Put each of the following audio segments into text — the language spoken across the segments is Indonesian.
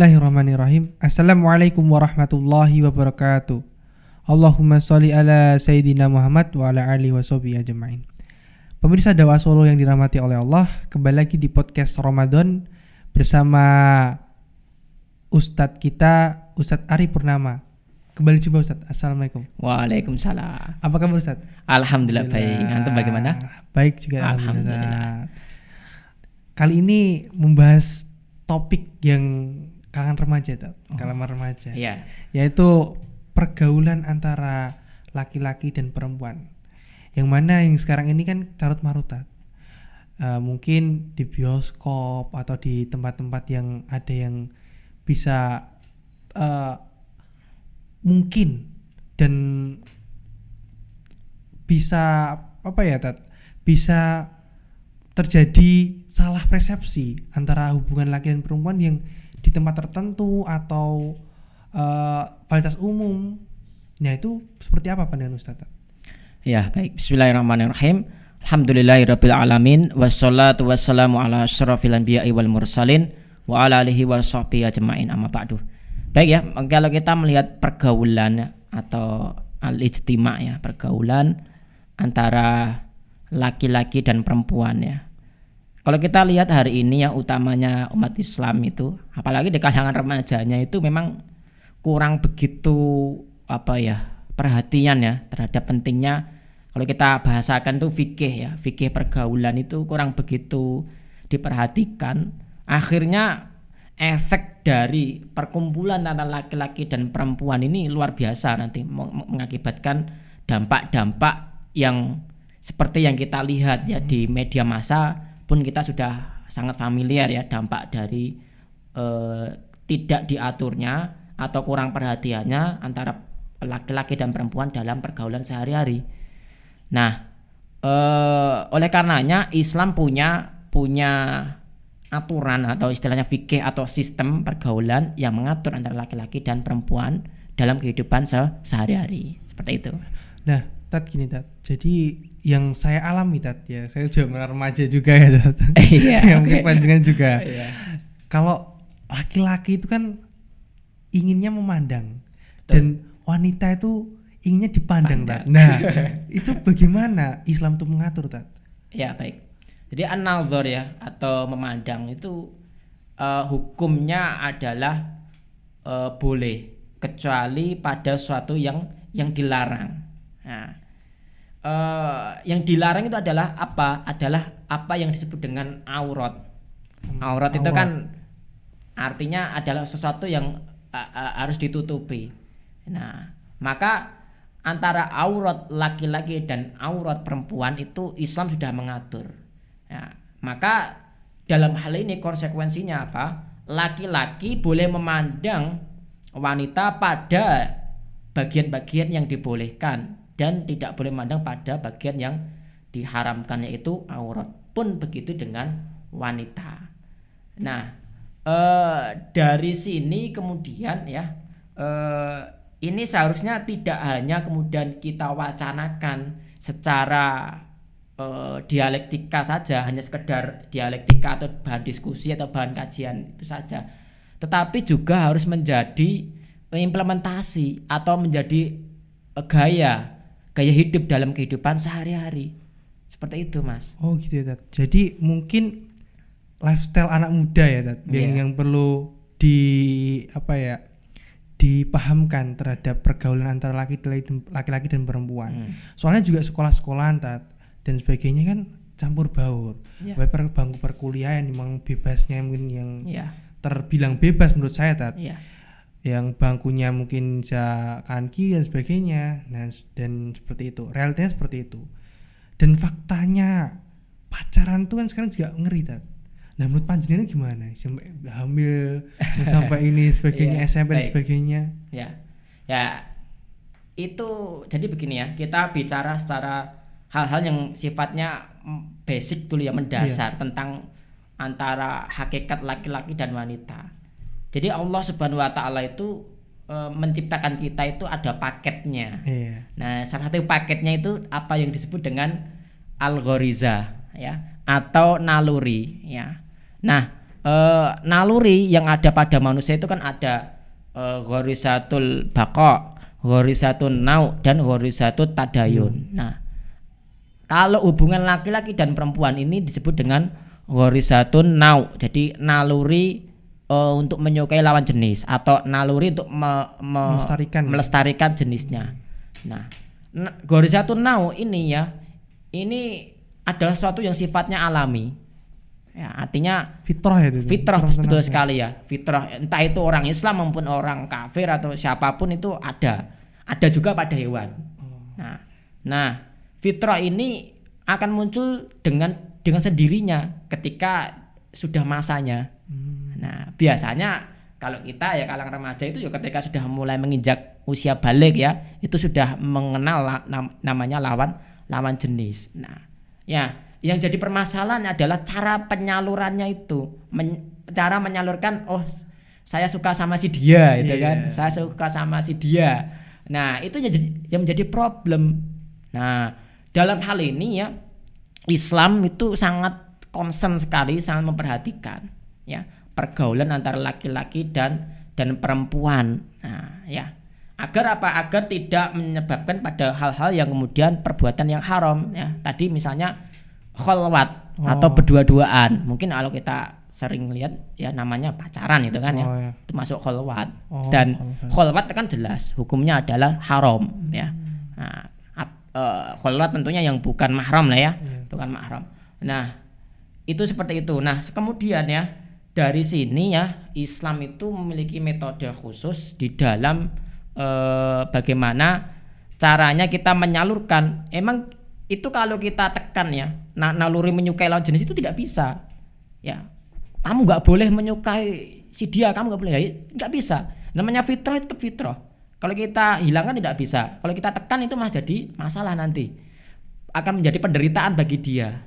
Bismillahirrahmanirrahim. Assalamualaikum warahmatullahi wabarakatuh. Allahumma sholli ala sayyidina Muhammad wa ala alihi washabihi ajmain. Pemirsa Dakwah Solo yang dirahmati oleh Allah, kembali lagi di podcast Ramadan bersama Ustadz kita, Ustadz Ari Purnama. Kembali jumpa Ustadz. Assalamualaikum. Waalaikumsalam. Apa kabar Ustadz? Alhamdulillah baik. Antum bagaimana? Baik juga Alhamdulillah. alhamdulillah. Kali ini membahas topik yang kalangan remaja, Tat. kalangan remaja. Iya. Yaitu pergaulan antara laki-laki dan perempuan. Yang mana yang sekarang ini kan carut marut. Eh, mungkin di bioskop atau di tempat-tempat yang ada yang bisa eh, mungkin dan bisa apa ya Tat bisa terjadi salah persepsi antara hubungan laki dan perempuan yang di tempat tertentu atau eh, fasilitas umum nah itu seperti apa pandangan Ustaz? Ya, baik. Bismillahirrahmanirrahim. Alhamdulillahirabbil alamin wassalatu wassalamu ala asyrafil anbiya'i wal mursalin wa ala alihi wa sahbihi ajmain amma ba'du. Baik ya, kalau kita melihat pergaulan atau al-ijtima ya, pergaulan antara laki-laki dan perempuan ya. Kalau kita lihat hari ini yang utamanya umat Islam itu, apalagi di kalangan remajanya itu memang kurang begitu apa ya perhatian ya terhadap pentingnya. Kalau kita bahasakan tuh fikih ya fikih pergaulan itu kurang begitu diperhatikan. Akhirnya efek dari perkumpulan antara laki-laki dan perempuan ini luar biasa nanti meng- mengakibatkan dampak-dampak yang seperti yang kita lihat ya di media massa pun kita sudah sangat familiar ya dampak dari eh, tidak diaturnya atau kurang perhatiannya antara laki-laki dan perempuan dalam pergaulan sehari-hari. Nah, eh, oleh karenanya Islam punya punya aturan atau istilahnya fikih atau sistem pergaulan yang mengatur antara laki-laki dan perempuan dalam kehidupan se- sehari-hari. Seperti itu. Nah, Tat gini Tat. Jadi yang saya alami Tat ya, saya juga remaja juga ya Tat. Iya, yang oke. panjangan juga. Iya. Kalau laki-laki itu kan inginnya memandang dan wanita itu inginnya dipandang Tat. Nah, itu bagaimana Islam tuh mengatur Tat? Ya baik. Jadi an ya atau memandang itu eh, hukumnya adalah eh, boleh kecuali pada suatu yang yang dilarang. Nah, eh, yang dilarang itu adalah apa? Adalah apa yang disebut dengan aurat. Aurat itu Aurat. kan artinya adalah sesuatu yang eh, eh, harus ditutupi. Nah, maka antara aurat laki-laki dan aurat perempuan itu Islam sudah mengatur. Ya, maka dalam hal ini konsekuensinya apa? Laki-laki boleh memandang wanita pada bagian-bagian yang dibolehkan dan tidak boleh memandang pada bagian yang diharamkan yaitu aurat. Pun begitu dengan wanita. Nah, eh, dari sini kemudian ya eh, ini seharusnya tidak hanya kemudian kita wacanakan secara eh, dialektika saja, hanya sekedar dialektika atau bahan diskusi atau bahan kajian itu saja, tetapi juga harus menjadi implementasi atau menjadi gaya gaya hidup dalam kehidupan sehari-hari seperti itu, mas. Oh gitu ya Tat. Jadi mungkin lifestyle anak muda ya Tat yang Iya. yang perlu di apa ya dipahamkan terhadap pergaulan antara laki-laki dan, laki-laki dan perempuan. Hmm. Soalnya juga sekolah-sekolahan Tat dan sebagainya kan campur baur. Iya. Baik per bangku perkuliahan memang bebasnya mungkin yang Iya, terbilang bebas menurut saya Tat. iya. Yang bangkunya mungkin bisa kanan kiri dan sebagainya. Nah, dan seperti itu. Realitanya seperti itu. Dan faktanya pacaran tuh kan sekarang juga ngeri tat nah menurut panjenengan gimana sampai hamil sampai ini sebagainya Iya, SMP dan baik. sebagainya ya ya itu jadi begini ya kita bicara secara hal-hal yang sifatnya mm, basic dulu ya mendasar tentang antara hakikat laki-laki dan wanita jadi Allah subhanahu wa taala itu e, menciptakan kita itu ada paketnya iya Nah, salah satu paketnya itu apa yang disebut dengan algoriza ya atau naluri ya. Nah, eh, naluri yang ada pada manusia itu kan ada eh, ghorizatul baqa, ghorizatun nau dan ghorizatut tadayun. Nah, kalau hubungan laki-laki dan perempuan ini disebut dengan ghorizatun nau. Jadi naluri eh, untuk menyukai lawan jenis atau naluri untuk me- me- Melestarikan. melestarikan jenisnya. Nah, gorizatun nau ini ya, ini adalah sesuatu yang sifatnya alami. Ya, artinya fitrah ya itu fitrah Fitrah betul sekali ya. Fitrah entah itu orang Islam maupun orang kafir atau siapa pun itu ada. Ada juga pada hewan. Nah, nah, fitrah ini akan muncul dengan dengan sendirinya ketika sudah masanya. Hmm. Nah, biasanya kalau kita ya kalangan remaja itu ya ketika sudah mulai menginjak usia balik ya, itu sudah mengenal la- nam- namanya lawan lawan jenis. Nah, ya, yang jadi permasalahan adalah cara penyalurannya itu. Men- cara menyalurkan oh saya suka sama si dia gitu Iya. kan. Saya suka sama si dia. Nah, itu yang jadi yang menjadi problem. Nah, dalam hal ini ya Islam itu sangat concern sekali, sangat memperhatikan ya pergaulan antara laki-laki dan dan perempuan. Nah, ya. Agar apa? Agar tidak menyebabkan pada hal-hal yang kemudian perbuatan yang haram ya. Tadi misalnya kholwat atau Oh. berdua-duaan. Mungkin kalau kita sering lihat ya namanya pacaran itu kan ya. Oh, ya. Itu masuk kholwat. Oh, dan kholwat. kan jelas hukumnya adalah haram ya. Nah, ap- eh, kholwat tentunya yang bukan mahram lah ya, Iya. bukan mahram. Nah, itu seperti itu. Nah, kemudian ya dari sini ya Islam itu memiliki metode khusus di dalam eh, bagaimana caranya kita menyalurkan. Emang itu kalau kita tekan ya, na- naluri menyukai lawan jenis itu tidak bisa. Ya, kamu nggak boleh menyukai si dia, kamu nggak boleh, ya, nggak bisa. Namanya fitrah itu fitrah. Kalau kita hilangkan tidak bisa. Kalau kita tekan itu malah jadi masalah nanti. Akan menjadi penderitaan bagi dia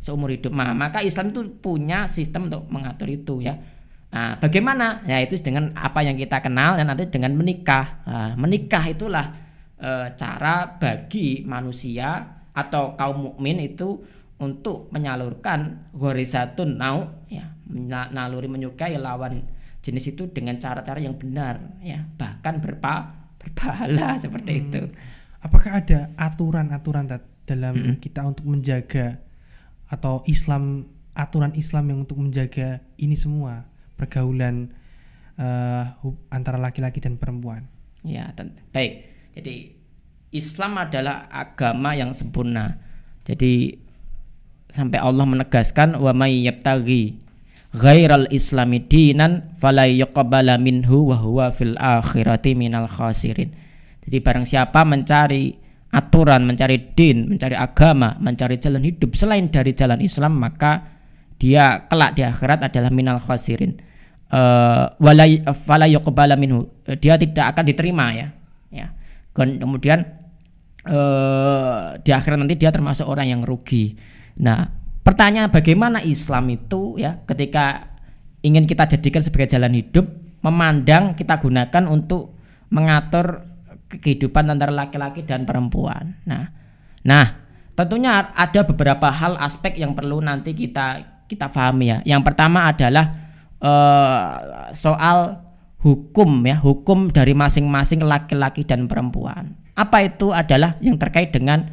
seumur hidup. Nah, maka Islam itu punya sistem untuk mengatur itu ya. Nah, bagaimana? Ya itu dengan apa yang kita kenal dan nanti dengan menikah. Nah, menikah itulah eh, cara bagi manusia atau kaum mukmin itu untuk menyalurkan ghorizatun nau ya naluri menyukai lawan jenis itu dengan cara-cara yang benar ya bahkan berpa berpahala seperti Hmm. itu apakah ada aturan-aturan dalam Mm-mm. kita untuk menjaga atau Islam aturan Islam yang untuk menjaga ini semua pergaulan hub- antara laki-laki dan perempuan Ya, baik. Jadi Islam adalah agama yang sempurna. Jadi sampai Allah menegaskan wa may yabtaghi ghairal islami dinan fala minhu wa huwa fil akhirati minal khasirin. Jadi barang siapa mencari aturan, mencari din, mencari agama, mencari jalan hidup selain dari jalan Islam maka dia kelak di akhirat adalah minal khasirin. Eh, wala minhu. Eh, Dia tidak akan diterima ya. Ya. Kemudian eh di akhirat nanti dia termasuk orang yang rugi. Nah, pertanyaan bagaimana Islam itu ya ketika ingin kita jadikan sebagai jalan hidup, memandang kita gunakan untuk mengatur kehidupan antara laki-laki dan perempuan. Nah, nah tentunya ada beberapa hal aspek yang perlu nanti kita kita pahami ya. Yang pertama adalah eh, soal hukum ya, hukum dari masing-masing laki-laki dan perempuan. Apa itu adalah yang terkait dengan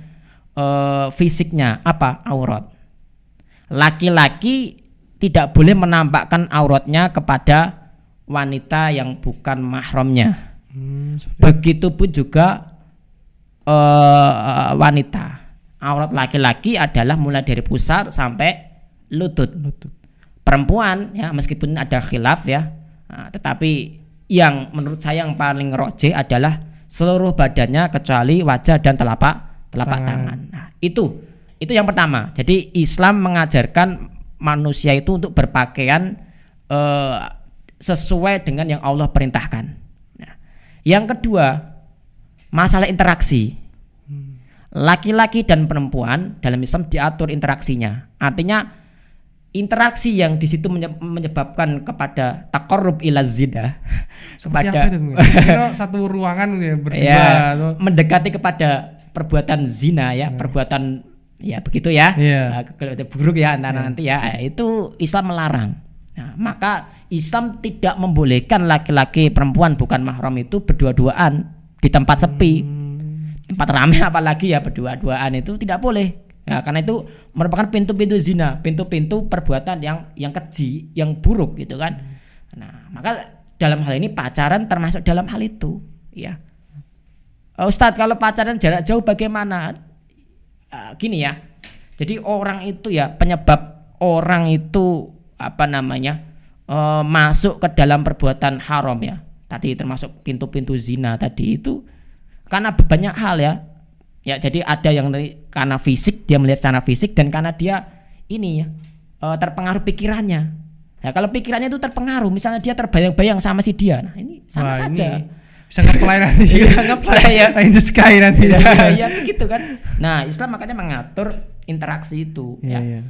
eh, fisiknya, apa aurat. Laki-laki tidak boleh menampakkan auratnya kepada wanita yang bukan mahramnya. Hmm, Begitupun juga eh, wanita. Aurat laki-laki adalah mulai dari pusar sampai lutut. lutut. Perempuan ya meskipun ada khilaf ya, nah, tetapi yang menurut saya yang paling roje adalah seluruh badannya kecuali wajah dan telapak telapak Tangan. tangan. Nah, itu Itu yang pertama. Jadi Islam mengajarkan manusia itu untuk berpakaian eh, sesuai dengan yang Allah perintahkan. Yang kedua, masalah interaksi. Laki-laki dan perempuan dalam Islam diatur interaksinya. Artinya interaksi yang di situ menye- menyebabkan kepada takorub ila zina Seperti kepada itu? Satu ruangan ya berdua ya, atau mendekati kepada perbuatan zina ya, perbuatan ya begitu ya. Itu buruk ya Iya. nanti ya itu Islam melarang. Nah, maka Islam tidak membolehkan laki-laki perempuan bukan mahram itu berdua-duaan di tempat sepi. Hmm. Tempat ramai apalagi ya berdua-duaan itu tidak boleh. Nah, karena itu merupakan pintu-pintu zina, pintu-pintu perbuatan yang yang keji, yang buruk gitu kan. Nah, maka dalam hal ini pacaran termasuk dalam hal itu, ya. Eh, Ustadz kalau pacaran jarak jauh bagaimana? Eh, gini ya. Jadi orang itu ya penyebab orang itu apa namanya eh, masuk ke dalam perbuatan haram ya. Tadi termasuk pintu-pintu zina tadi itu karena banyak hal ya. Ya jadi ada yang dari- karena fisik dia melihat secara fisik dan karena dia ini ya eh, terpengaruh pikirannya. Ya kalau pikirannya itu terpengaruh, misalnya dia terbayang-bayang sama si dia, nah ini sama Wah, saja. ini bisa nge-fly nanti. Iya, nge-fly ya. In the sky nanti. ya, ya begitu kan. Nah, Islam makanya mengatur interaksi itu Iya, ya. iya.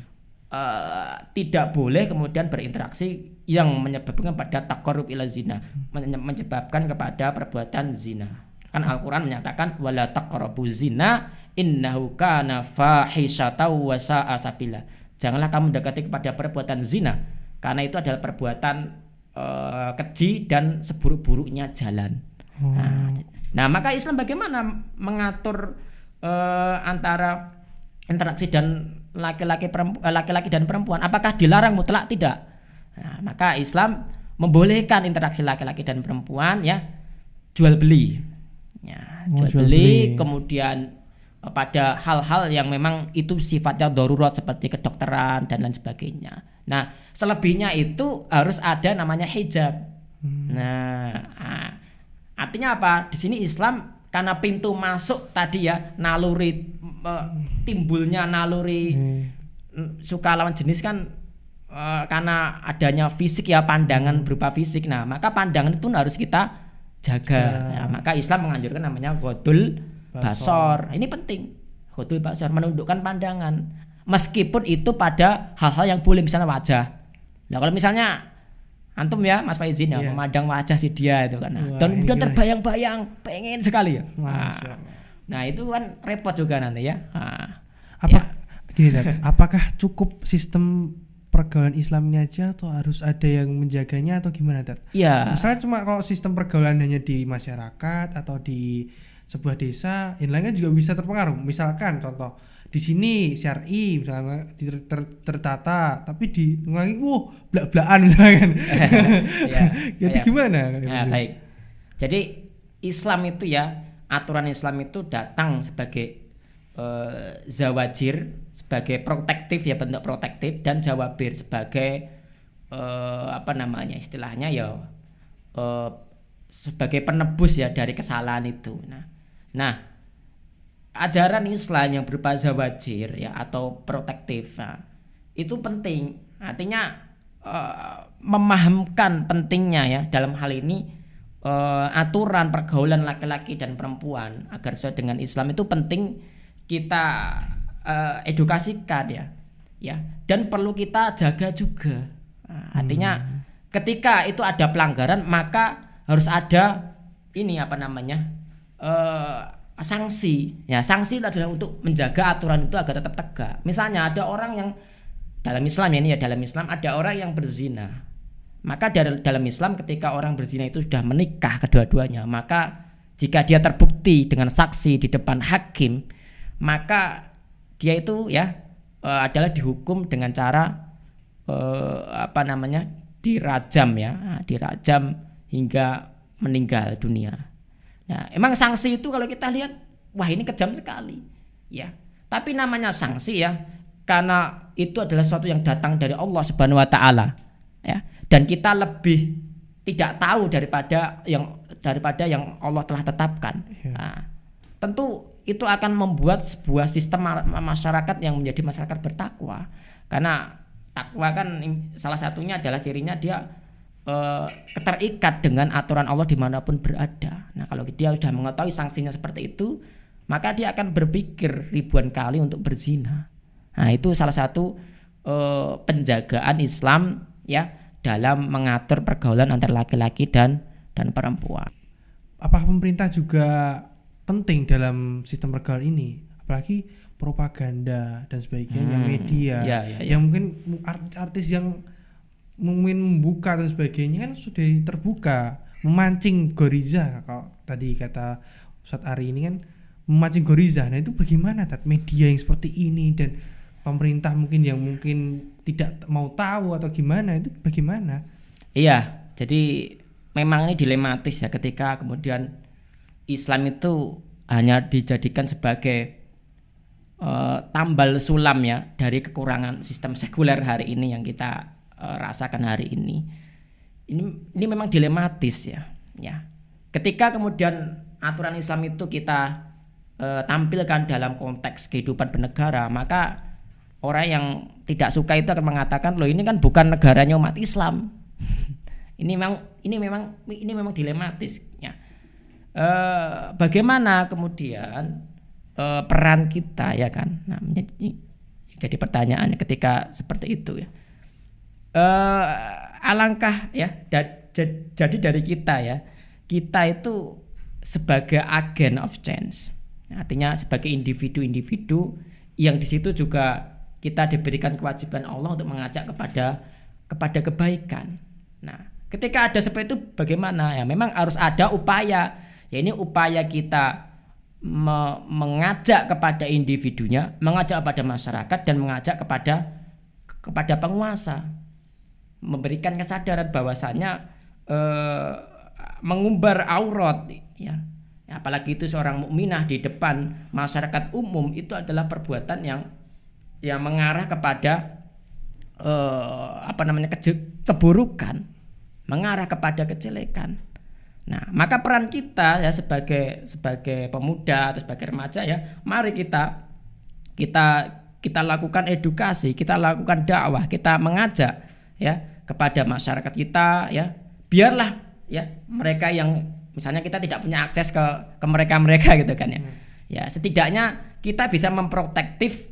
Eh, tidak boleh kemudian berinteraksi yang menyebabkan pada takorub ila zina, men- menyebabkan kepada perbuatan zina. Kan Al-Qur'an menyatakan wala taqrabu zina innahu kana fahisyatan wa sa'a sabila. Janganlah kamu mendekati kepada perbuatan zina karena itu adalah perbuatan eh, keji dan seburuk-buruknya jalan. Oh. Nah, nah, maka Islam bagaimana mengatur eh, antara interaksi dan laki-laki eh, laki-laki dan perempuan? Apakah dilarang mutlak? Tidak. Nah, maka Islam membolehkan interaksi laki-laki dan perempuan ya jual beli. Ya, Oh, jual, jual beli, beli. kemudian eh, pada hal-hal yang memang itu sifatnya darurat seperti kedokteran dan lain sebagainya. Nah, selebihnya itu harus ada namanya hijab. Nah, ah, artinya apa? Di sini Islam karena pintu masuk tadi ya naluri eh, timbulnya naluri Hmm. mm, suka lawan jenis kan eh, karena adanya fisik ya pandangan berupa fisik. Nah, maka pandangan itu pun harus kita jaga. Ya. Ya, maka Islam menganjurkan namanya godul basor. Ini penting. Godul basor menundukkan pandangan. Meskipun itu pada hal-hal yang boleh misalnya wajah. Nah, kalau misalnya antum ya Mas Faizin ya Iya. memandang wajah si dia itu kan. Nah, Wah, dan kemudian gimana? terbayang-bayang pengen sekali ya. Nah, nah, itu kan repot juga nanti ya. Nah, Apa ya. gini Dad, apakah cukup sistem pergaulan Islam ini aja atau harus ada yang menjaganya atau gimana Dad? Iya. Misalnya cuma kalau sistem pergaulan hanya di masyarakat atau di sebuah desa, yang lainnya juga bisa terpengaruh. Misalkan contoh di sini syar'i misalnya ter- ter- tertata, tapi di lagi wah blak-blakan misalkan. Iya, Jadi iya. gimana? Nah, baik. Jadi Islam itu ya aturan Islam itu datang sebagai eh, zawajir sebagai protektif ya bentuk protektif dan jawabir sebagai eh, apa namanya istilahnya ya eh, sebagai penebus ya dari kesalahan itu. Nah, nah ajaran Islam yang berupa zawajir ya atau protektif nah, itu penting. Artinya eh, memahamkan pentingnya ya dalam hal ini eh, aturan pergaulan laki-laki dan perempuan agar sesuai dengan Islam itu penting kita eh, edukasikan ya ya dan perlu kita jaga juga. Nah, artinya ketika itu ada pelanggaran maka harus ada ini apa namanya sanksi ya sanksi adalah untuk menjaga aturan itu agar tetap tegak. Misalnya ada orang yang dalam Islam ya ini ya dalam Islam ada orang yang berzina. Maka dalam Islam ketika orang berzina itu sudah menikah kedua-duanya maka jika dia terbukti dengan saksi di depan hakim maka dia itu ya eh, adalah dihukum dengan cara eh, apa namanya dirajam ya dirajam hingga meninggal dunia Nah, emang sanksi itu kalau kita lihat, wah ini kejam sekali, ya. Tapi namanya sanksi ya, karena itu adalah sesuatu yang datang dari Allah Subhanahu Wa Taala, ya. Dan kita lebih tidak tahu daripada yang daripada yang Allah telah tetapkan. Iya. Nah, tentu itu akan membuat sebuah sistem ma- masyarakat yang menjadi masyarakat bertakwa karena takwa kan salah satunya adalah cirinya dia eh, keterikat dengan aturan Allah di mana pun berada. Nah kalau dia sudah mengetahui sanksinya seperti itu, maka dia akan berpikir ribuan kali untuk berzina. Nah itu salah satu eh, penjagaan Islam ya dalam mengatur pergaulan antara laki-laki dan dan perempuan. apakah pemerintah juga penting dalam sistem pergaulan ini apalagi propaganda dan sebagainya Hmm, media ya, ya, ya. yang mungkin artis yang mungkin membuka dan sebagainya kan sudah terbuka. Memancing goriza kalau tadi kata Ustadz Ari ini kan memancing goriza. Nah itu bagaimana Tat? media yang seperti ini dan pemerintah mungkin yang mungkin tidak mau tahu atau gimana itu bagaimana? Iya, jadi memang ini dilematis ya ketika kemudian Islam itu hanya dijadikan sebagai eh, tambal sulam ya dari kekurangan sistem sekuler hari ini yang kita eh, rasakan hari ini. Ini ini memang dilematis ya, ya. Ketika kemudian aturan Islam itu kita eh, tampilkan dalam konteks kehidupan bernegara, maka orang yang tidak suka itu akan mengatakan loh ini kan bukan negaranya umat Islam. ini memang ini memang ini memang dilematis ya. Eh, bagaimana kemudian eh, peran kita ya kan? Nah, menjadi jadi pertanyaan ketika seperti itu ya. Eh, alangkah ya da- ja- jadi dari kita ya. Kita itu sebagai agen of change. Artinya sebagai individu-individu yang di situ juga kita diberikan kewajiban Allah untuk mengajak kepada kepada kebaikan. Nah ketika ada seperti itu bagaimana? Ya memang harus ada upaya. Ya ini upaya kita me- mengajak kepada individunya mengajak kepada masyarakat dan mengajak kepada kepada penguasa memberikan kesadaran bahwasannya eh, mengumbar aurat ya. Ya, apalagi itu seorang mukminah di depan masyarakat umum itu adalah perbuatan yang yang mengarah kepada eh, apa namanya keje- keburukan mengarah kepada kejelekan. Nah maka peran kita ya sebagai sebagai pemuda atau sebagai remaja ya mari kita kita kita lakukan edukasi, kita lakukan dakwah, kita mengajak ya kepada masyarakat kita ya. Biarlah ya mereka yang misalnya kita tidak punya akses ke ke mereka-mereka gitu kan ya. Ya, setidaknya kita bisa memprotektif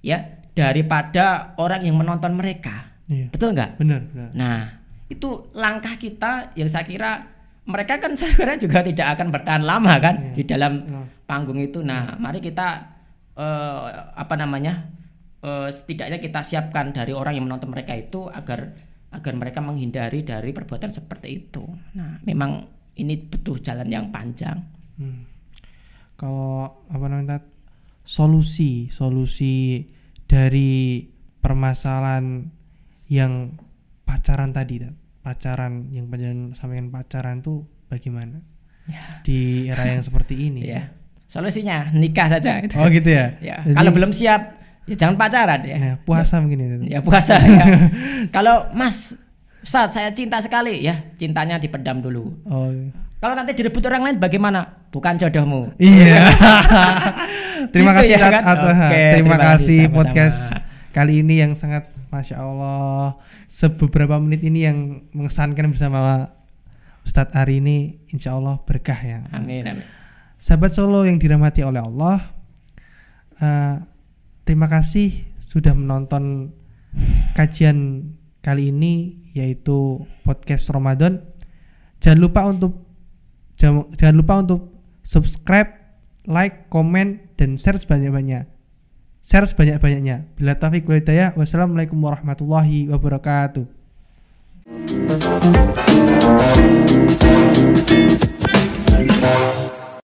ya daripada orang yang menonton mereka. Iya. Betul nggak? benar benar Nah, itu langkah kita yang saya kira mereka kan saya kira juga tidak akan bertahan lama kan Iya. di dalam Iya. panggung itu. Nah, mari kita eh, apa namanya? Eh, setidaknya kita siapkan dari orang yang menonton mereka itu agar agar mereka menghindari dari perbuatan seperti itu. Nah, memang ini butuh jalan yang panjang. Hmm. Kalau apa namanya solusi solusi dari permasalahan yang pacaran tadi pacaran yang panjang sampaikan pacaran tuh bagaimana di era yang seperti ini Ya. Solusinya nikah saja gitu. oh gitu ya, Ya, Jadi, kalau belum siap ya jangan pacaran ya. ya, puasa mungkin ya Tat. Ya puasa ya. Kalau Mas saat saya cinta sekali ya, cintanya dipendam dulu. oh Kalau nanti direbut orang lain bagaimana? Bukan jodohmu. iya terima Gitu kasih ya kan? Terima, terima kasih, kasih sama-sama. podcast kali ini yang sangat masya Allah sebeberapa menit ini yang mengesankan bersama Ustadz Ari ini insya Allah berkah ya Amin amin. Sahabat Solo yang dirahmati oleh Allah, eh, terima kasih sudah menonton kajian kali ini yaitu podcast Ramadan. Jangan lupa untuk jangan, lupa untuk subscribe, like, komen, dan share sebanyak-banyak. Share sebanyak-banyaknya. Bila taufik wal hidayah. Wassalamualaikum warahmatullahi wabarakatuh.